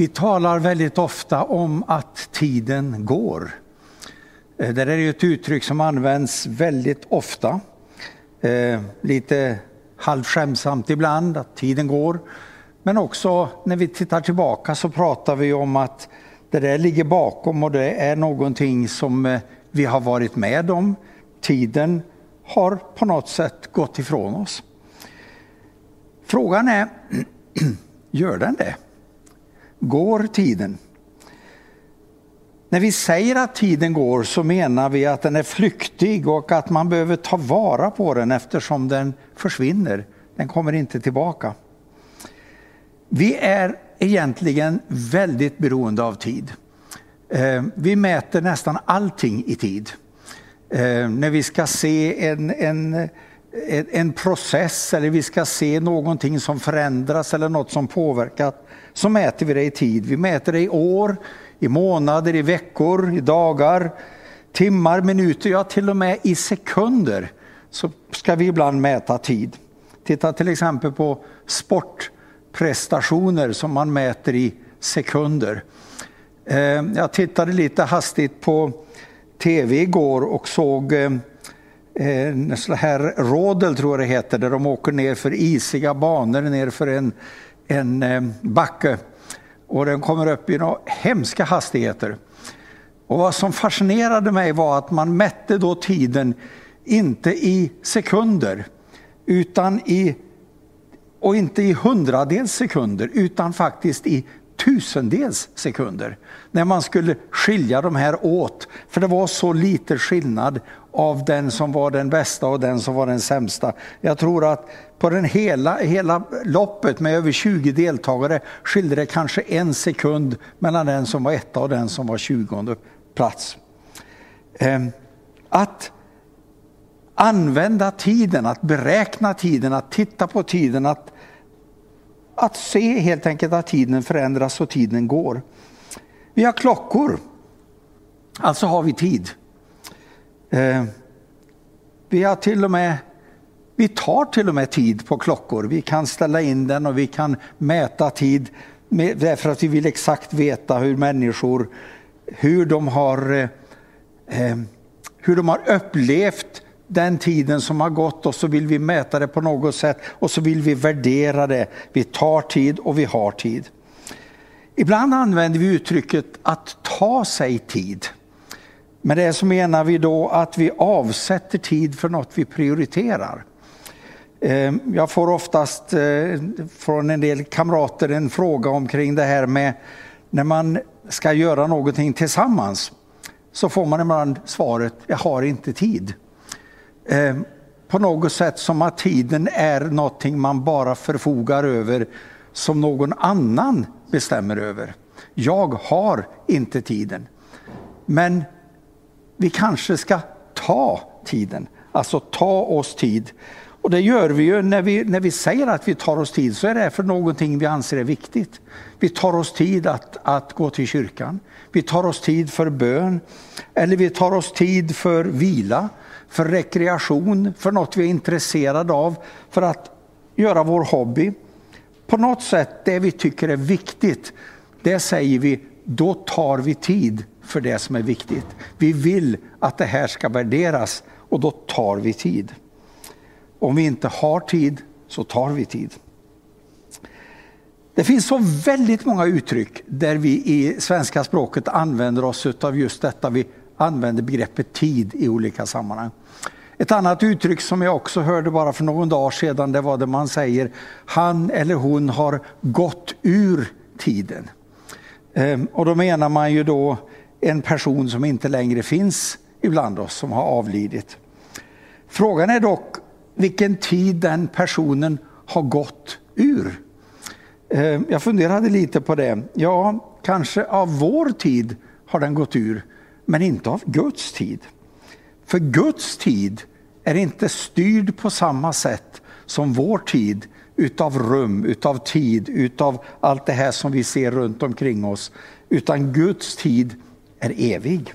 Vi talar väldigt ofta om att tiden går. Eh, det är ju ett uttryck som används väldigt ofta. Eh, lite halvskämsamt ibland, att tiden går. Men också när vi tittar tillbaka så pratar vi om att det där ligger bakom och det är någonting som eh, vi har varit med om. Tiden har på något sätt gått ifrån oss. Frågan är, gör den det? Går tiden? När vi säger att tiden går så menar vi att den är flyktig och att man behöver ta vara på den eftersom den försvinner. Den kommer inte tillbaka. Vi är egentligen väldigt beroende av tid. Eh, vi mäter nästan allting i tid. Eh, när vi ska se en, en, en process eller vi ska se någonting som förändras eller något som påverkat så mäter vi det i tid. Vi mäter det i år, i månader, i veckor, i dagar, timmar, minuter, ja till och med i sekunder så ska vi ibland mäta tid. Titta till exempel på sportprestationer som man mäter i sekunder. Eh, jag tittade lite hastigt på tv igår och såg eh, eh, en sån här rådel tror jag det heter, där de åker ner för isiga banor ner för en, en eh, backe. Och den kommer upp i några hemska hastigheter. Och vad som fascinerade mig var att man mätte då tiden inte i sekunder utan i, och inte i hundradels sekunder utan faktiskt i tusendels sekunder. När man skulle skilja de här åt. För det var så lite skillnad av den som var den bästa och den som var den sämsta. Jag tror att på den hela, hela loppet med över 20 deltagare skilde det kanske en sekund mellan den som var etta och den som var tjugonde plats. Ehm, att använda tiden, att beräkna tiden, att titta på tiden, att, att se helt enkelt att tiden förändras och tiden går. Vi har klockor, alltså har vi tid. Eh, vi har till och med vi tar till och med tid på klockor. Vi kan ställa in den och vi kan mäta tid därför att vi vill exakt veta hur människor, hur de har, eh, eh, hur de har upplevt den tiden som har gått och så vill vi mäta det på något sätt och så vill vi värdera det. Vi tar tid och vi har tid. Ibland använder vi uttrycket att ta sig tid. Med det så menar vi då att vi avsätter tid för något vi prioriterar. Eh, jag får oftast eh, från en del kamrater en fråga omkring det här med när man ska göra någonting tillsammans. Så får man ibland svaret, jag har inte tid. Eh, på något sätt som att tiden är någonting man bara förfogar över som någon annan bestämmer över. Jag har inte tiden. Men vi kanske ska ta tiden, alltså ta oss tid. Och det gör vi ju när vi, när vi säger att vi tar oss tid så är det för någonting vi anser är viktigt. Vi tar oss tid att, att gå till kyrkan. Vi tar oss tid för bön. Eller vi tar oss tid för vila, för rekreation, för något vi är intresserade av, för att göra vår hobby. På något sätt det vi tycker är viktigt, det säger vi, då tar vi tid för det som är viktigt. Vi vill att det här ska värderas och då tar vi tid. Om vi inte har tid så tar vi tid. Det finns så väldigt många uttryck där vi i svenska språket använder oss av just detta. Vi använder begreppet tid i olika sammanhang. Ett annat uttryck som jag också hörde bara för någon dag sedan det var det man säger han eller hon har gått ur tiden. Ehm, och då menar man ju då en person som inte längre finns ibland oss, som har avlidit. Frågan är dock vilken tid den personen har gått ur. Eh, jag funderade lite på det. Ja, kanske av vår tid har den gått ur, men inte av Guds tid. För Guds tid är inte styrd på samma sätt som vår tid utav rum, utav tid, utav allt det här som vi ser runt omkring oss. Utan Guds tid är evig.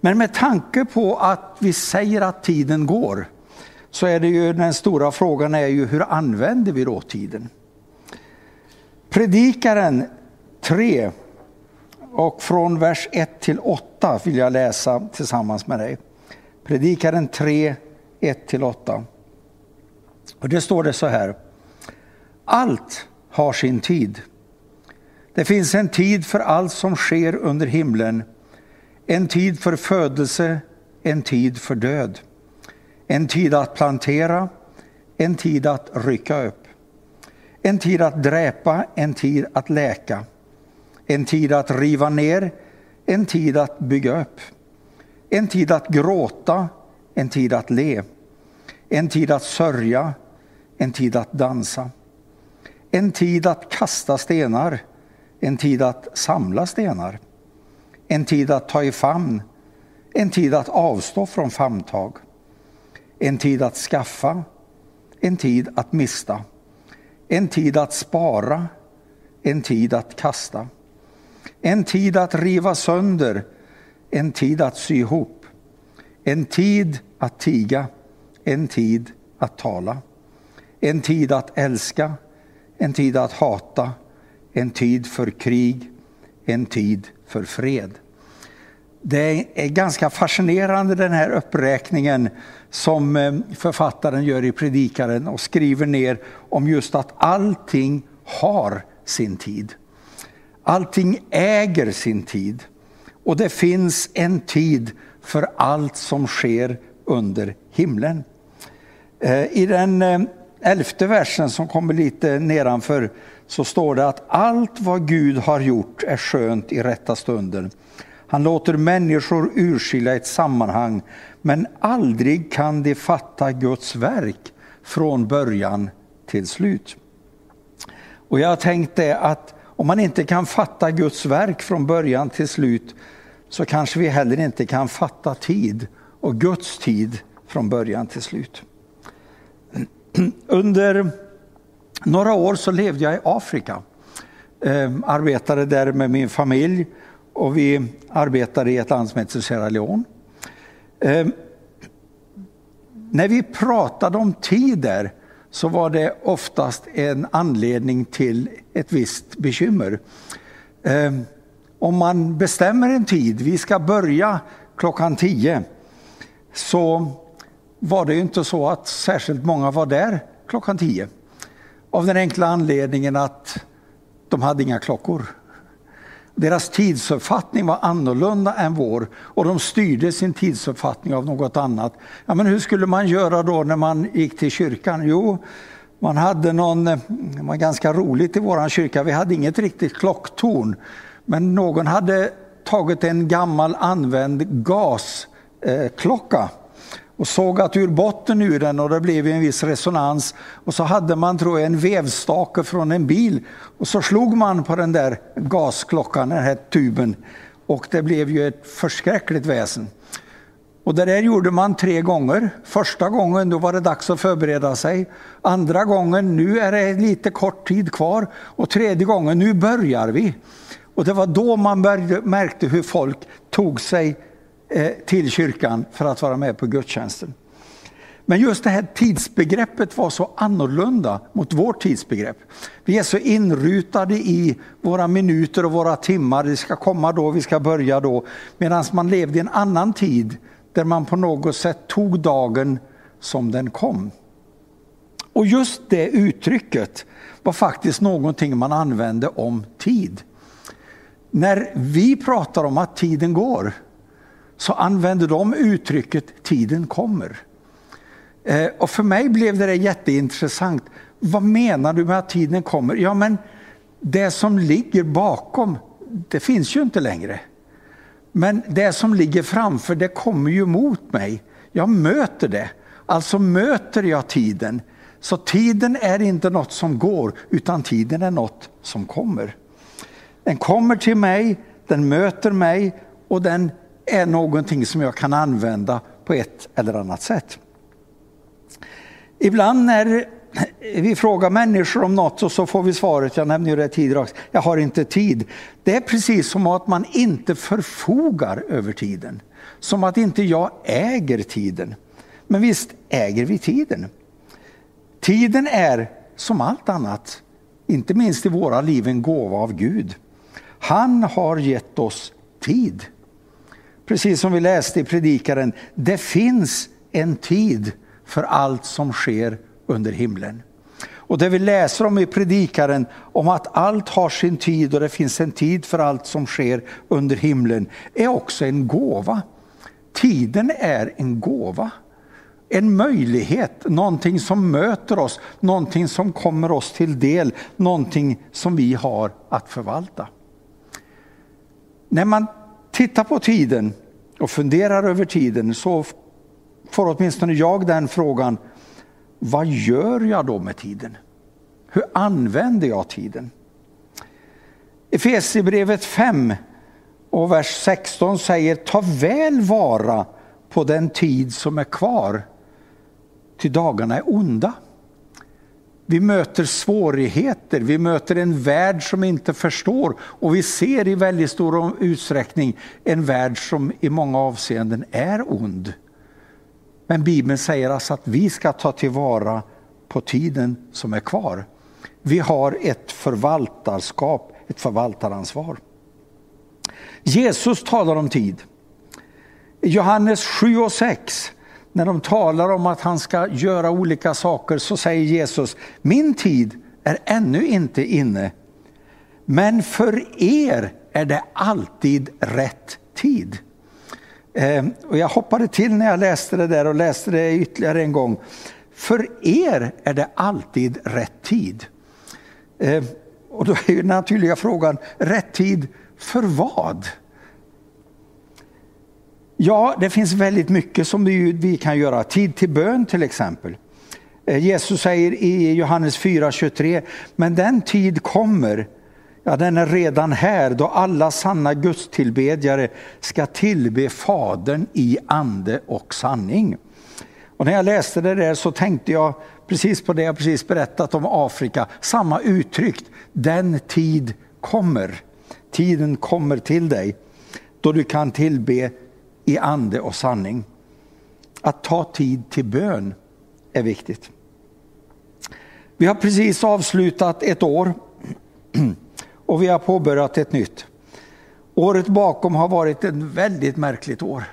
Men med tanke på att vi säger att tiden går så är det ju den stora frågan är ju hur använder vi då tiden? Predikaren 3 och från vers 1 till 8 vill jag läsa tillsammans med dig. Predikaren 3, 1 till 8. Och det står det så här. Allt har sin tid. Det finns en tid för allt som sker under himlen. En tid för födelse, en tid för död. En tid att plantera, en tid att rycka upp. En tid att dräpa, en tid att läka. En tid att riva ner, en tid att bygga upp. En tid att gråta, en tid att le. En tid att sörja, en tid att dansa. En tid att kasta stenar, en tid att samla stenar. En tid att ta i famn, en tid att avstå från famntag. En tid att skaffa, en tid att mista. En tid att spara, en tid att kasta. En tid att riva sönder, en tid att sy ihop. En tid att tiga, en tid att tala. En tid att älska, en tid att hata, en tid för krig, en tid för fred. Det är ganska fascinerande den här uppräkningen som eh, författaren gör i Predikaren och skriver ner om just att allting har sin tid. Allting äger sin tid och det finns en tid för allt som sker under himlen. Eh, I den eh, elfte versen som kommer lite nedanför så står det att allt vad Gud har gjort är skönt i rätta stunden. Han låter människor urskilja ett sammanhang men aldrig kan de fatta Guds verk från början till slut. Och jag tänkte att om man inte kan fatta Guds verk från början till slut så kanske vi heller inte kan fatta tid och Guds tid från början till slut. Under några år så levde jag i Afrika. Eh, arbetade där med min familj och vi arbetade i ett land som heter Sierra Leone. Eh, när vi pratade om tider så var det oftast en anledning till ett visst bekymmer. Eh, om man bestämmer en tid, vi ska börja klockan tio, så var det inte så att särskilt många var där klockan tio. Av den enkla anledningen att de hade inga klockor. Deras tidsuppfattning var annorlunda än vår och de styrde sin tidsuppfattning av något annat. Ja, men hur skulle man göra då när man gick till kyrkan? Jo, man hade någon, eh, det var ganska roligt i vår kyrka, vi hade inget riktigt klocktorn. Men någon hade tagit en gammal använd gasklocka och sågat ur botten ur den och det blev en viss resonans. Och så hade man tror jag en vevstake från en bil och så slog man på den där gasklockan, den här tuben. Och det blev ju ett förskräckligt väsen. Och det där gjorde man tre gånger. Första gången då var det dags att förbereda sig. Andra gången, nu är det lite kort tid kvar. Och tredje gången, nu börjar vi. Och det var då man började, märkte hur folk tog sig Eh, till kyrkan för att vara med på gudstjänsten. Men just det här tidsbegreppet var så annorlunda mot vårt tidsbegrepp. Vi är så inrutade i våra minuter och våra timmar, det ska komma då, vi ska börja då. Medan man levde i en annan tid där man på något sätt tog dagen som den kom. Och just det uttrycket var faktiskt någonting man använde om tid. När vi pratar om att tiden går så använder de uttrycket tiden kommer. Eh, och för mig blev det jätteintressant. Vad menar du med att tiden kommer? Ja, men det som ligger bakom, det finns ju inte längre. Men det som ligger framför, det kommer ju mot mig. Jag möter det. Alltså möter jag tiden. Så tiden är inte något som går, utan tiden är något som kommer. Den kommer till mig, den möter mig och den är någonting som jag kan använda på ett eller annat sätt. Ibland när vi frågar människor om något och så får vi svaret, jag nämnde ju det tidigare, jag har inte tid. Det är precis som att man inte förfogar över tiden. Som att inte jag äger tiden. Men visst äger vi tiden. Tiden är som allt annat inte minst i våra liv, en gåva av Gud. Han har gett oss tid. Precis som vi läste i predikaren, det finns en tid för allt som sker under himlen. Och det vi läser om i predikaren, om att allt har sin tid och det finns en tid för allt som sker under himlen, är också en gåva. Tiden är en gåva. En möjlighet, någonting som möter oss, någonting som kommer oss till del, någonting som vi har att förvalta. När man tittar på tiden och funderar över tiden så får åtminstone jag den frågan, vad gör jag då med tiden? Hur använder jag tiden? Efesierbrevet 5 och vers 16 säger, ta väl vara på den tid som är kvar, till dagarna är onda. Vi möter svårigheter, vi möter en värld som inte förstår och vi ser i väldigt stor utsträckning en värld som i många avseenden är ond. Men Bibeln säger alltså att vi ska ta tillvara på tiden som är kvar. Vi har ett förvaltarskap, ett förvaltaransvar. Jesus talar om tid. Johannes 7 och 6, när de talar om att han ska göra olika saker, så säger Jesus, min tid är ännu inte inne. Men för er är det alltid rätt tid. Eh, och jag hoppade till när jag läste det där och läste det ytterligare en gång. För er är det alltid rätt tid. Eh, och då är den naturliga frågan, rätt tid för vad? Ja, det finns väldigt mycket som vi, vi kan göra. Tid till bön till exempel. Eh, Jesus säger i Johannes 4.23, men den tid kommer Ja, den är redan här då alla sanna gudstillbedjare ska tillbe Fadern i ande och sanning. Och när jag läste det där så tänkte jag precis på det jag precis berättat om Afrika, samma uttryck, den tid kommer. Tiden kommer till dig då du kan tillbe i ande och sanning. Att ta tid till bön är viktigt. Vi har precis avslutat ett år och vi har påbörjat ett nytt. Året bakom har varit ett väldigt märkligt år.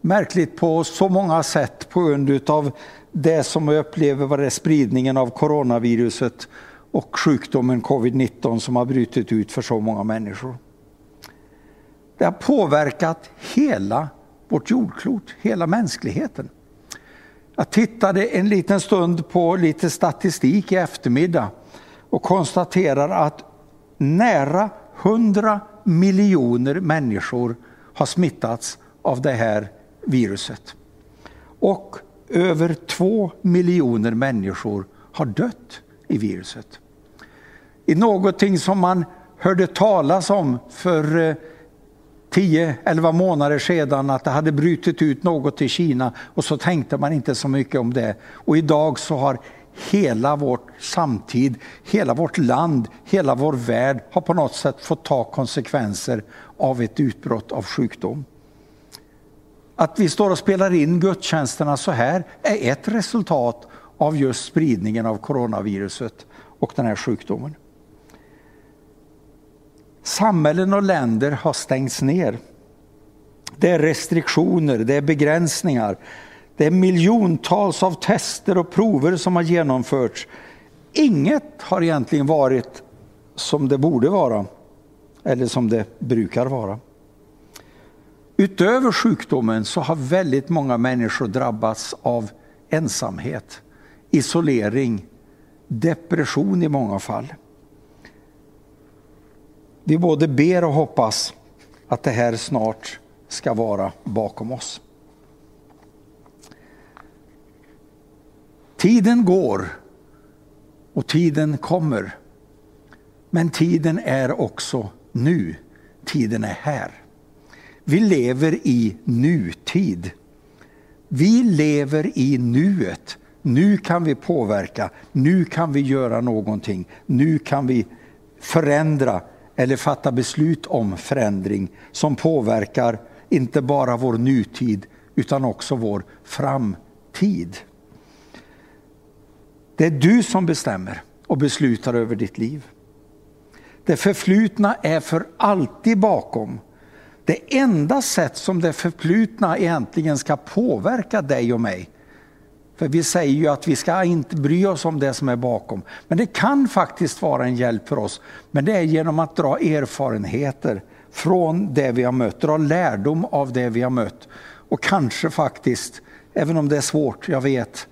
Märkligt på så många sätt på grund av det som vi upplever var det spridningen av coronaviruset och sjukdomen covid-19 som har brutit ut för så många människor. Det har påverkat hela vårt jordklot, hela mänskligheten. Jag tittade en liten stund på lite statistik i eftermiddag och konstaterar att nära 100 miljoner människor har smittats av det här viruset. Och över 2 miljoner människor har dött i viruset. I någonting som man hörde talas om för eh, 10-11 månader sedan att det hade brutit ut något i Kina och så tänkte man inte så mycket om det. Och idag så har hela vår samtid, hela vårt land, hela vår värld har på något sätt fått ta konsekvenser av ett utbrott av sjukdom. Att vi står och spelar in gudstjänsterna så här är ett resultat av just spridningen av coronaviruset och den här sjukdomen. Samhällen och länder har stängts ner. Det är restriktioner, det är begränsningar, det är miljontals av tester och prover som har genomförts. Inget har egentligen varit som det borde vara eller som det brukar vara. Utöver sjukdomen så har väldigt många människor drabbats av ensamhet, isolering, depression i många fall. Vi både ber och hoppas att det här snart ska vara bakom oss. Tiden går och tiden kommer. Men tiden är också nu. Tiden är här. Vi lever i nutid. Vi lever i nuet. Nu kan vi påverka, nu kan vi göra någonting, nu kan vi förändra eller fatta beslut om förändring som påverkar inte bara vår nutid utan också vår framtid. Det är du som bestämmer och beslutar över ditt liv. Det förflutna är för alltid bakom. Det enda sätt som det förflutna egentligen ska påverka dig och mig, för vi säger ju att vi ska inte bry oss om det som är bakom. Men det kan faktiskt vara en hjälp för oss. Men det är genom att dra erfarenheter från det vi har mött, dra lärdom av det vi har mött. Och kanske faktiskt, även om det är svårt, jag vet,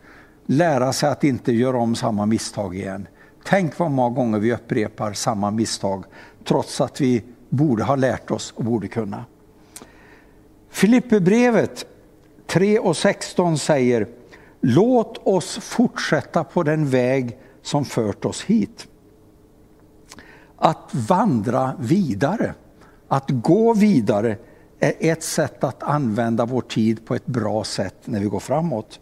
lära sig att inte göra om samma misstag igen. Tänk vad många gånger vi upprepar samma misstag trots att vi borde ha lärt oss och borde kunna. Filipperbrevet 3 och 16 säger Låt oss fortsätta på den väg som fört oss hit. Att vandra vidare, att gå vidare är ett sätt att använda vår tid på ett bra sätt när vi går framåt.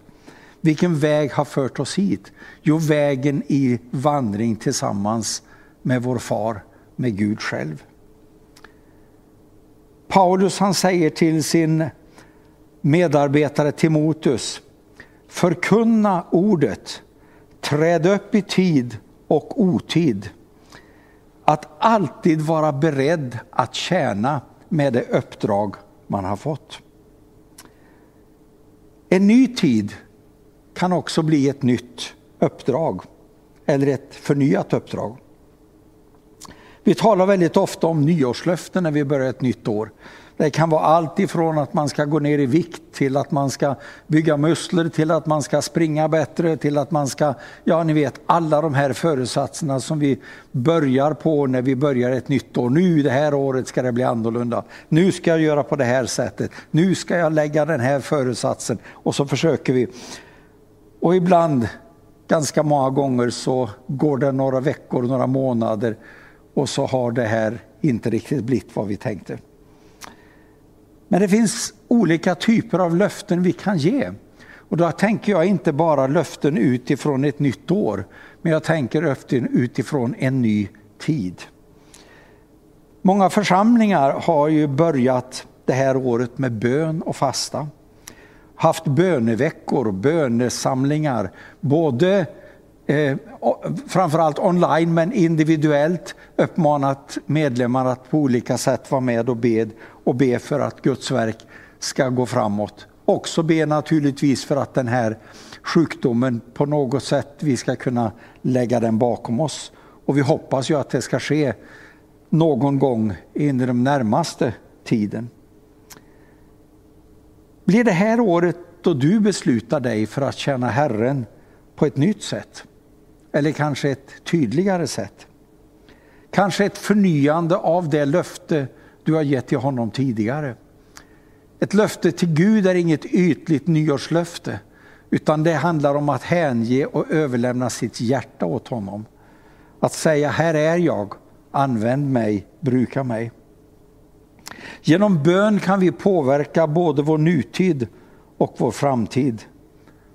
Vilken väg har fört oss hit? Jo, vägen i vandring tillsammans med vår far, med Gud själv. Paulus han säger till sin medarbetare Timoteus, förkunna ordet, träd upp i tid och otid. Att alltid vara beredd att tjäna med det uppdrag man har fått. En ny tid kan också bli ett nytt uppdrag eller ett förnyat uppdrag. Vi talar väldigt ofta om nyårslöften när vi börjar ett nytt år. Det kan vara allt ifrån att man ska gå ner i vikt till att man ska bygga muskler, till att man ska springa bättre, till att man ska, ja ni vet alla de här föresatserna som vi börjar på när vi börjar ett nytt år. Nu det här året ska det bli annorlunda. Nu ska jag göra på det här sättet. Nu ska jag lägga den här föresatsen och så försöker vi. Och ibland, ganska många gånger så går det några veckor, några månader och så har det här inte riktigt blivit vad vi tänkte. Men det finns olika typer av löften vi kan ge. Och då tänker jag inte bara löften utifrån ett nytt år, men jag tänker löften utifrån en ny tid. Många församlingar har ju börjat det här året med bön och fasta. Haft böneveckor, bönesamlingar, både eh, framförallt online men individuellt uppmanat medlemmar att på olika sätt vara med och be och be för att Guds verk ska gå framåt. Också be naturligtvis för att den här sjukdomen på något sätt vi ska kunna lägga den bakom oss. Och vi hoppas ju att det ska ske någon gång in i den närmaste tiden. Blir det här året då du beslutar dig för att känna Herren på ett nytt sätt? Eller kanske ett tydligare sätt? Kanske ett förnyande av det löfte du har gett till honom tidigare. Ett löfte till Gud är inget ytligt nyårslöfte, utan det handlar om att hänge och överlämna sitt hjärta åt honom. Att säga, här är jag, använd mig, bruka mig. Genom bön kan vi påverka både vår nutid och vår framtid.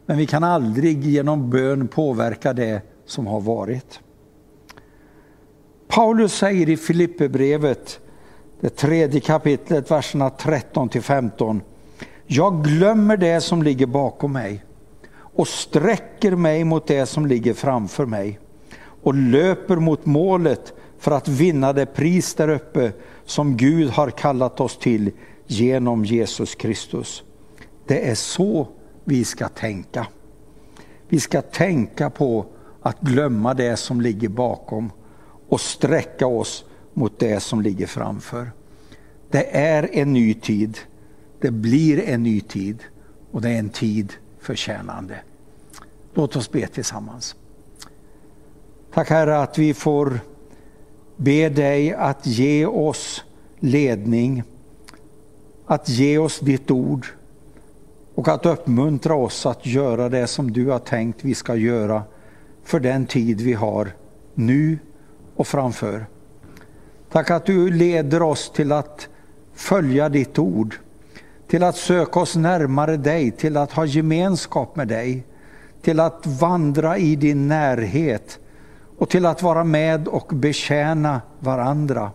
Men vi kan aldrig genom bön påverka det som har varit. Paulus säger i Filipperbrevet det tredje kapitlet, verserna 13 till 15. Jag glömmer det som ligger bakom mig och sträcker mig mot det som ligger framför mig och löper mot målet för att vinna det pris där uppe som Gud har kallat oss till genom Jesus Kristus. Det är så vi ska tänka. Vi ska tänka på att glömma det som ligger bakom och sträcka oss mot det som ligger framför. Det är en ny tid, det blir en ny tid och det är en tid för tjänande. Låt oss be tillsammans. Tack Herre att vi får be dig att ge oss ledning, att ge oss ditt ord och att uppmuntra oss att göra det som du har tänkt vi ska göra för den tid vi har nu och framför. Tack att du leder oss till att följa ditt ord, till att söka oss närmare dig, till att ha gemenskap med dig, till att vandra i din närhet och till att vara med och betjäna varandra.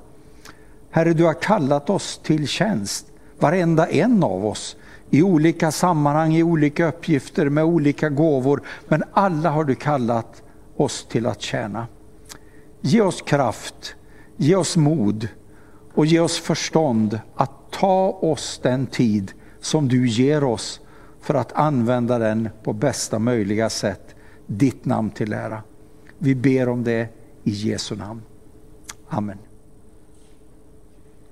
Herre, du har kallat oss till tjänst, varenda en av oss, i olika sammanhang, i olika uppgifter, med olika gåvor, men alla har du kallat oss till att tjäna. Ge oss kraft, Ge oss mod och ge oss förstånd att ta oss den tid som du ger oss för att använda den på bästa möjliga sätt, ditt namn till ära. Vi ber om det i Jesu namn. Amen.